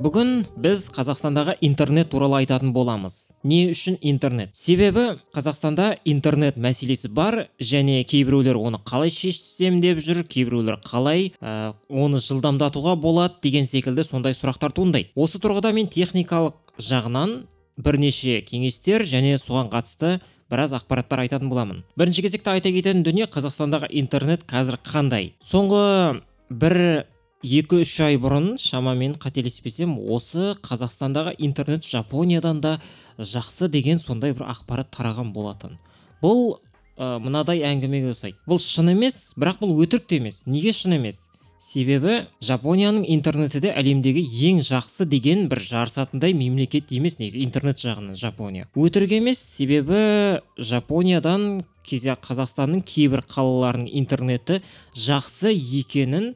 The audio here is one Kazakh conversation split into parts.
бүгін біз қазақстандағы интернет туралы айтатын боламыз. Не үшін интернет? Себебі қазақстанда интернет мәселесі бар және кейбіреулер оны қалай шешсем деп жүр кейбіреулер қалай ә, оны жылдамдатуға болады деген секілді сондай сұрақтар туындайды. Осы тұрғыда мен техникалық жағынан бірнеше кеңестер және соған қатысты біраз ақпараттар айтатын боламын. Бірінші кезекте айта кететін дүние қазақстандағы интернет қазір қандай? Соңғы бір екі үш ай бұрын шамамен қателеспесем осы қазақстандағы интернет жапониядан да жақсы деген сондай бір ақпарат тараған болатын. Бұл ә, мынадай әңгімеге ұқсайды. Бұл шын емес бірақ бұл өтірік те емес. Неге шын емес? Себебі жапонияның интернеті де әлемдегі ең жақсы деген бір жарысатындай мемлекет емес негізі интернет жағынан жапония. Өтірік емес себебі жапониядан қазақстанның кейбір қалаларының интернеті жақсы екенін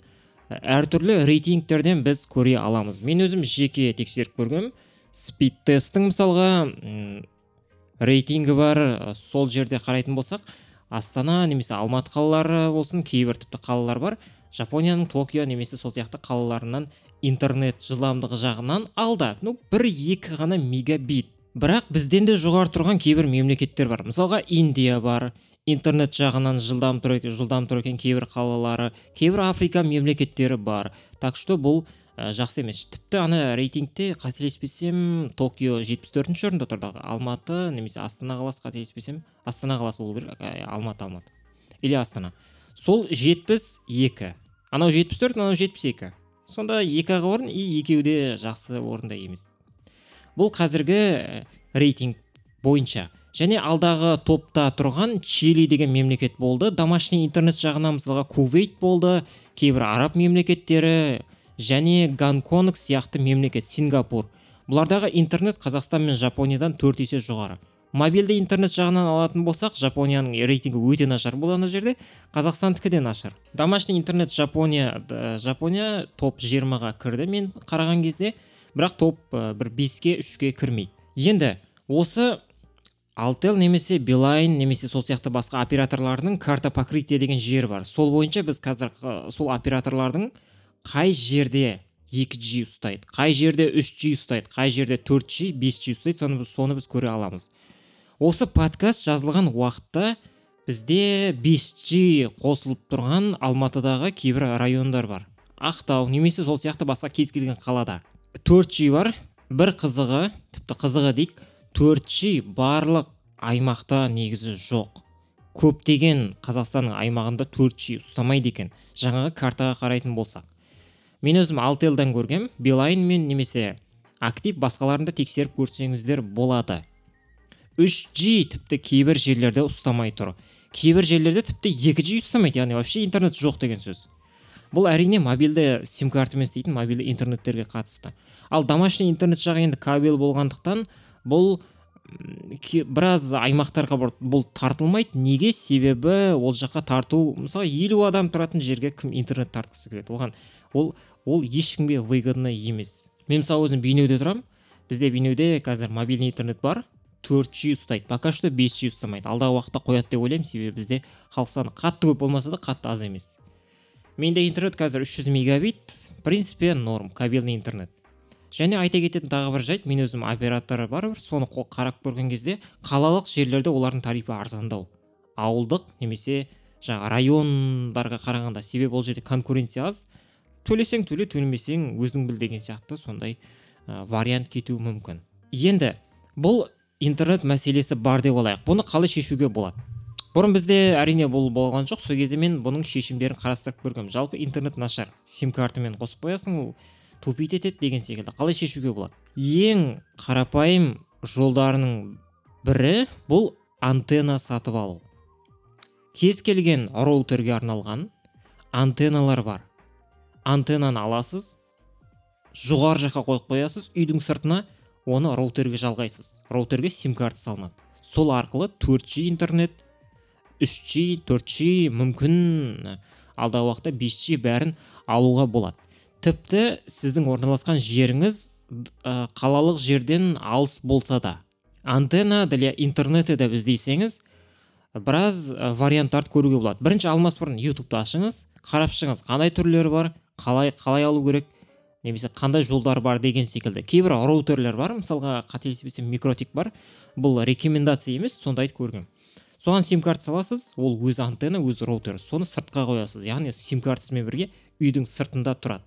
әртүрлі рейтингтерден біз көре аламыз. Мен өзім жеке тексеріп көргем спид тесттің мысалға рейтингі бар сол жерде қарайтын болсақ астана немесе алматы қалалары болсын кейбір тіпті қалалар бар. Жапонияның токио немесе сол сияқты қалаларынан интернет жылдамдығы жағынан алда. Ну бір екі ғана мегабит бірақ бізден де жоғары тұрған кейбір мемлекеттер бар. Мысалға индия бар интернет жағынан жылдам тұр жылдам тұр екен кейбір қалалары кейбір африка мемлекеттері бар. Так что бұл ә, жақсы емес. Тіпті ана рейтингте қателеспесем токио жетпіс төртінші орында тұр алматы немесе астана қаласы қателеспесем астана қаласы болу керек алматы алматы. Или астана. Сол жетпіс екі. Анау жетпіс төрт мынау жетпіс екі. Сонда екі ақ орын и екеуі де жақсы орында емес. Бұл қазіргі рейтинг бойынша. Және алдағы топта тұрған чили деген мемлекет болды. Домашний интернет жағынан мысалға кувейт болды кейбір араб мемлекеттері және гонконг сияқты мемлекет сингапур. Бұлардағы интернет қазақстан мен жапониядан төрт есе жоғары. Мобильді интернет жағынан алатын болсақ жапонияның рейтингі өте нашар бұл ана жерде. Қазақстандікі де нашар. Домашний интернет жапония жапония топ 20-ға кірді мен қараған кезде. Бірақ топ бір беске үшке кірмейді. Енді осы алтел немесе билайн немесе сол сияқты басқа операторлардың карта покрытие деген жері бар. Сол бойынша біз қазір сол операторлардың қай жерде 2G ұстайды қай жерде 3G ұстайды қай жерде 4G 5G ұстайды соны, соны біз көре аламыз. Осы подкаст жазылған уақытта бізде 5G қосылып тұрған алматыдағы кейбір райондар бар. Ақтау немесе сол сияқты басқа кез келген қалада. 4G бар. бір қызығы тіпті қызығы дейік 4G барлық аймақта негізі жоқ. Көптеген қазақстанның аймағында 4G ұстамайды екен. Жаңағы картаға қарайтын болсақ. Мен өзім алтелдан көргем билайн мен немесе актив басқаларында тексеріп көрсеңіздер болады. 3G тіпті кейбір жерлерде ұстамай тұр. Кейбір жерлерде тіпті 2G ұстамайды. Яғни вообще интернет жоқ деген сөз. Бұл әрине мобильді сим картамен істейтін мобильді интернеттерге қатысты. Ал домашний интернет жағы енді кабель болғандықтан бұл біраз аймақтарға бұл тартылмайды. Неге? Себебі ол жаққа тарту мысалы елу адам тұратын жерге кім интернет тартқысы келеді? Оған ол ол ешкімге выгодно емес. Мен мысалы өзім бейнеуде тұрамын. Бізде бейнеуде қазір мобильный интернет бар. Төрт g ұстайды. Пока что бес g ұстамайды. Алдағы уақытта қояды деп ойлаймын. Себебі бізде халық саны қатты көп болмаса да қатты аз емес. Менде интернет қазір 300 мегабит в принципе норм кабельный интернет. Және айта кететін тағы бір жайт мен өзім операторы бар соны қарап көрген кезде қалалық жерлерде олардың тарифі арзандау. Ауылдық немесе жаңа райондарға қарағанда себебі ол жерде конкуренция аз. Төлесең төле төлемесең өзің біл деген сияқты сондай ә, вариант кетуі мүмкін. Енді бұл интернет мәселесі бар деп алайық бұны қалай шешуге болады? Бұрын бізде әрине бұл болған жоқ. Сол кезде мен бұның шешімдерін қарастырып көргенмін. Жалпы интернет нашар. Сим картамен қосып қоясың ол тупить етеді деген секілді. Қалай шешуге болады? Ең қарапайым жолдарының бірі бұл антенна сатып алу. Кез келген роутерге арналған антенналар бар. Антеннаны аласыз жоғары жаққа қойып қоясыз үйдің сыртына оны роутерге жалғайсыз. Роутерге сим карта салынады. Сол арқылы 4G интернет 3G 4G мүмкін. Алдағы уақытта 5G бәрін алуға болады. Тіпті сіздің орналасқан жеріңіз қалалық жерден алыс болса да антенна для интернета деп іздесеңіз біраз варианттарды көруге болады. Бірінші алмас бұрын ютубты ашыңыз қарап шығыңыз қандай түрлері бар қалай қалай алу керек немесе қандай жолдар бар деген секілді. Кейбір роутерлер бар мысалға қателеспесем микротик бар. Бұл рекомендация емес сонда айтып көргенмін соған сим карта саласыз ол өз антенна өз роутер соны сыртқа қоясыз. Яғни сим картасымен бірге үйдің сыртында тұрады.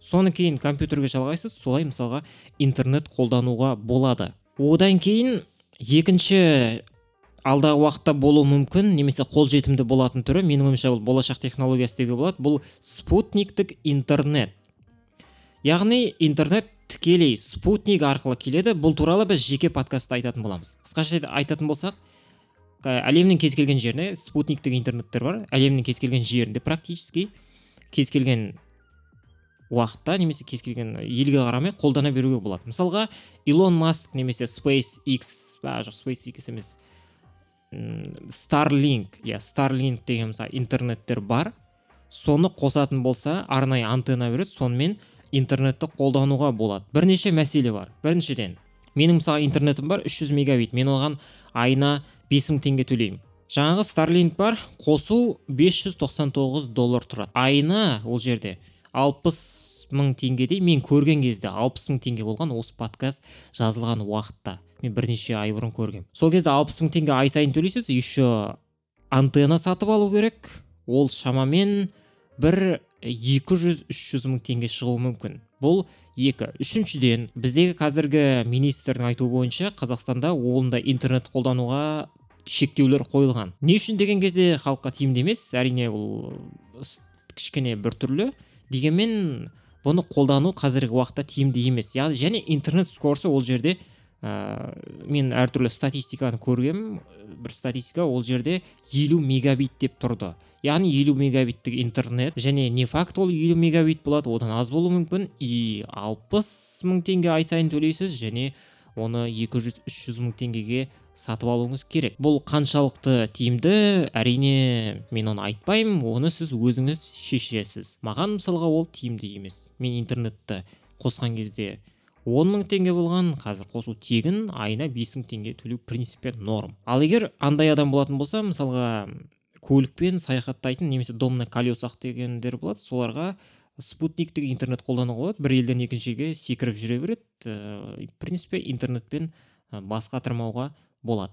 Соны кейін компьютерге жалғайсыз солай мысалға интернет қолдануға болады. Одан кейін екінші алдағы уақытта болуы мүмкін немесе қолжетімді болатын түрі менің ойымша бұл болашақ технологиясы деуге болады бұл спутниктік интернет. Яғни интернет тікелей спутник арқылы келеді. Бұл туралы біз жеке подкастта айтатын боламыз. Қысқаша айтатын болсақ әлемнің кез келген жеріне спутниктік интернеттер бар. Әлемнің кез келген жерінде практически кез келген уақытта немесе кез келген елге қарамай қолдана беруге болады. Мысалға илон маск немесе SpaceX а жоқ SpaceX емес старлинг иә старлинг деген мысалы интернеттер бар. Соны қосатын болса арнайы антенна береді сонымен интернетті қолдануға болады. Бірнеше мәселе бар. Біріншіден менің мысалы интернетім бар 300 мегабит. Мен оған айына 5000 теңге төлеймін. Жаңағы старлинг бар қосу 599 доллар тұрады. Айына ол жерде алпыс мың теңгедей мен көрген кезде алпыс мың теңге болған осы подкаст жазылған уақытта. Мен бірнеше ай бұрын көргем. Сол кезде алпыс мың теңге ай сайын төлейсіз еще антенна сатып алу керек. Ол шамамен бір екі жүз үш жүз мың теңге шығуы мүмкін. Бұл екі. Үшіншіден біздегі қазіргі министрдің айтуы бойынша қазақстанда ондай интернет қолдануға шектеулер қойылған. Не үшін деген кезде халыққа тиімді емес әрине ол кішкене біртүрлі дегенмен бұны қолдану қазіргі уақытта тиімді емес. Яғни және интернет скорсы ол жерде ә, мен әртүрлі статистиканы көргем бір статистика ол жерде елу мегабит деп тұрды. Яғни елу мегабиттік интернет және не факт ол елу мегабит болады одан аз болуы мүмкін. И алпыс мың теңге ай сайын төлейсіз және оны 200-300 мың теңгеге сатып алуыңыз керек. Бұл қаншалықты тиімді әрине мен оны айтпаймын оны сіз өзіңіз шешесіз. Маған мысалға ол тиімді емес. Мен интернетті қосқан кезде 10 мың теңге болған қазір қосу тегін айына 5 мың теңге төлеу принципе норм. Ал егер андай адам болатын болса мысалға көлікпен саяхаттайтын немесе домна колесах дегендер болады соларға спутниктік интернет қолдануға болады. Бір елден екінші елге секіріп жүре береді. Ә, принципе интернетпен басқа тырмауға болады.